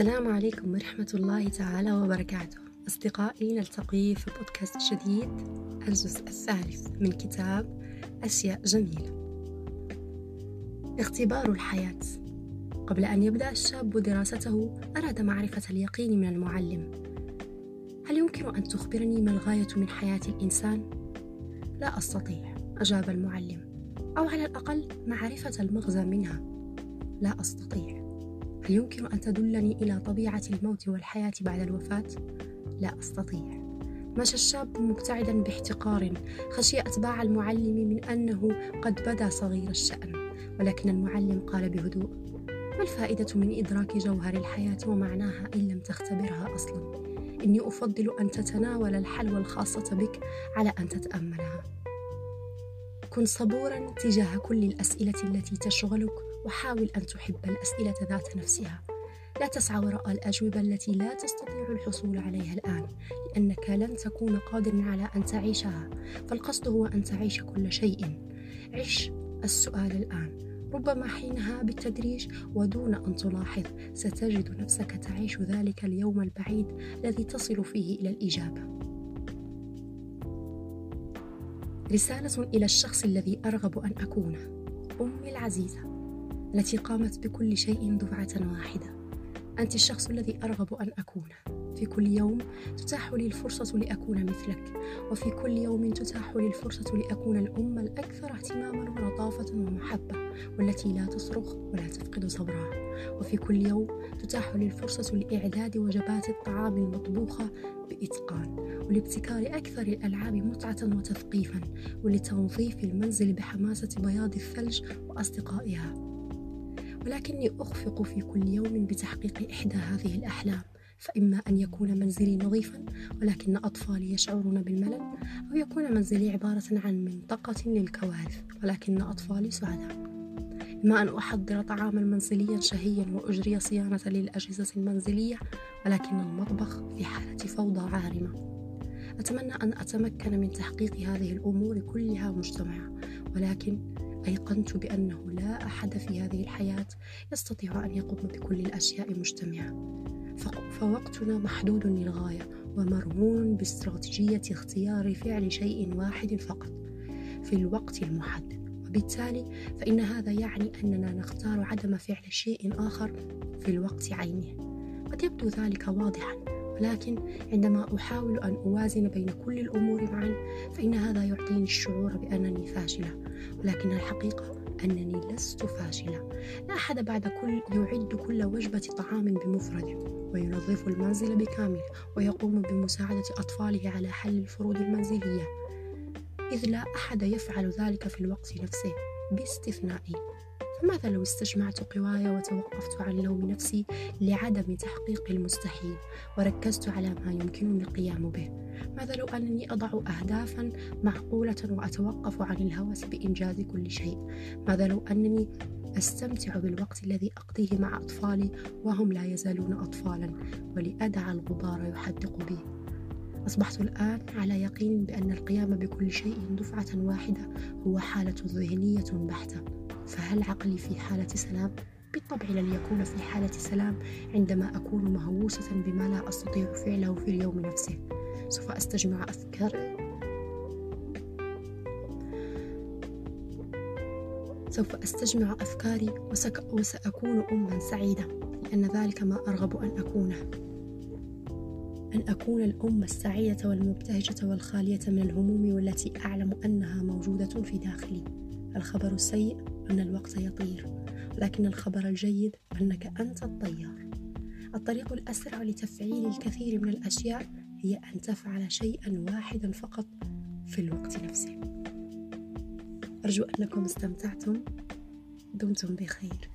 السلام عليكم ورحمة الله تعالى وبركاته. أصدقائي نلتقي في بودكاست جديد الجزء الثالث من كتاب أشياء جميلة. اختبار الحياة. قبل أن يبدأ الشاب دراسته أراد معرفة اليقين من المعلم. هل يمكن أن تخبرني ما الغاية من حياة الإنسان؟ لا أستطيع أجاب المعلم. أو على الأقل معرفة المغزى منها. لا أستطيع. هل يمكن أن تدلني إلى طبيعة الموت والحياة بعد الوفاة؟ لا أستطيع. مشى الشاب مبتعدا باحتقار خشي أتباع المعلم من أنه قد بدا صغير الشأن ولكن المعلم قال بهدوء ما الفائدة من إدراك جوهر الحياة ومعناها إن لم تختبرها أصلا؟ إني أفضل أن تتناول الحلوى الخاصة بك على أن تتأملها. كن صبورا تجاه كل الأسئلة التي تشغلك وحاول أن تحب الأسئلة ذات نفسها. لا تسعى وراء الأجوبة التي لا تستطيع الحصول عليها الآن لأنك لن تكون قادرا على أن تعيشها. فالقصد هو أن تعيش كل شيء. عش السؤال الآن. ربما حينها بالتدريج ودون أن تلاحظ ستجد نفسك تعيش ذلك اليوم البعيد الذي تصل فيه إلى الإجابة. رسالة إلى الشخص الذي أرغب أن أكونه. أمي العزيزة. التي قامت بكل شيء دفعة واحدة. أنت الشخص الذي أرغب أن أكونه في كل يوم تتاح لي الفرصة لأكون مثلك. وفي كل يوم تتاح لي الفرصة لأكون الأم الأكثر اهتماما ولطافة ومحبة والتي لا تصرخ ولا تفقد صبرها. وفي كل يوم تتاح لي الفرصة لإعداد وجبات الطعام المطبوخة بإتقان ولابتكار أكثر الألعاب متعة وتثقيفا ولتنظيف المنزل بحماسة بياض الثلج وأصدقائها. ولكني أخفق في كل يوم بتحقيق إحدى هذه الأحلام. فإما أن يكون منزلي نظيفا ولكن أطفالي يشعرون بالملل أو يكون منزلي عبارة عن منطقة للكوارث ولكن أطفالي سعداء. إما أن أحضر طعاما منزليا شهيا وأجري صيانة للأجهزة المنزلية ولكن المطبخ في حالة فوضى عارمة. أتمنى أن أتمكن من تحقيق هذه الأمور كلها مجتمعة ولكن أيقنت بأنه لا أحد في هذه الحياة يستطيع أن يقوم بكل الأشياء مجتمعة. فوقتنا محدود للغاية ومرهون باستراتيجية اختيار فعل شيء واحد فقط في الوقت المحدد. وبالتالي فإن هذا يعني أننا نختار عدم فعل شيء آخر في الوقت عينه. قد يبدو ذلك واضحا. ولكن عندما أحاول أن أوازن بين كل الأمور معا فإن هذا يعطيني الشعور بأنني فاشلة. ولكن الحقيقة أنني لست فاشلة. لا أحد بعد كل يعد كل وجبة طعام بمفرده وينظف المنزل بكامله ويقوم بمساعدة أطفاله على حل الفروض المنزلية. إذ لا أحد يفعل ذلك في الوقت نفسه باستثنائي. فماذا لو استجمعت قواي وتوقفت عن لوم نفسي لعدم تحقيق المستحيل وركزت على ما يمكنني القيام به؟ ماذا لو أنني أضع أهدافا معقولة وأتوقف عن الهوس بإنجاز كل شيء؟ ماذا لو أنني أستمتع بالوقت الذي أقضيه مع أطفالي وهم لا يزالون أطفالا ولأدع الغبار يحدق بي؟ أصبحت الآن على يقين بأن القيام بكل شيء دفعة واحدة هو حالة ذهنية بحتة. فهل عقلي في حالة سلام؟ بالطبع لن يكون في حالة سلام عندما أكون مهووسة بما لا أستطيع فعله في اليوم نفسه. سوف أستجمع أفكار سوف أستجمع أفكاري وسك... وسأكون أما سعيدة لأن ذلك ما أرغب أن أكونه. أن أكون الأم السعيدة والمبتهجة والخالية من الهموم والتي أعلم أنها موجودة في داخلي. الخبر السيء أن الوقت يطير لكن الخبر الجيد أنك أنت الطيار. الطريق الأسرع لتفعيل الكثير من الأشياء هي أن تفعل شيئا واحدا فقط في الوقت نفسه. أرجو أنكم استمتعتم. دمتم بخير.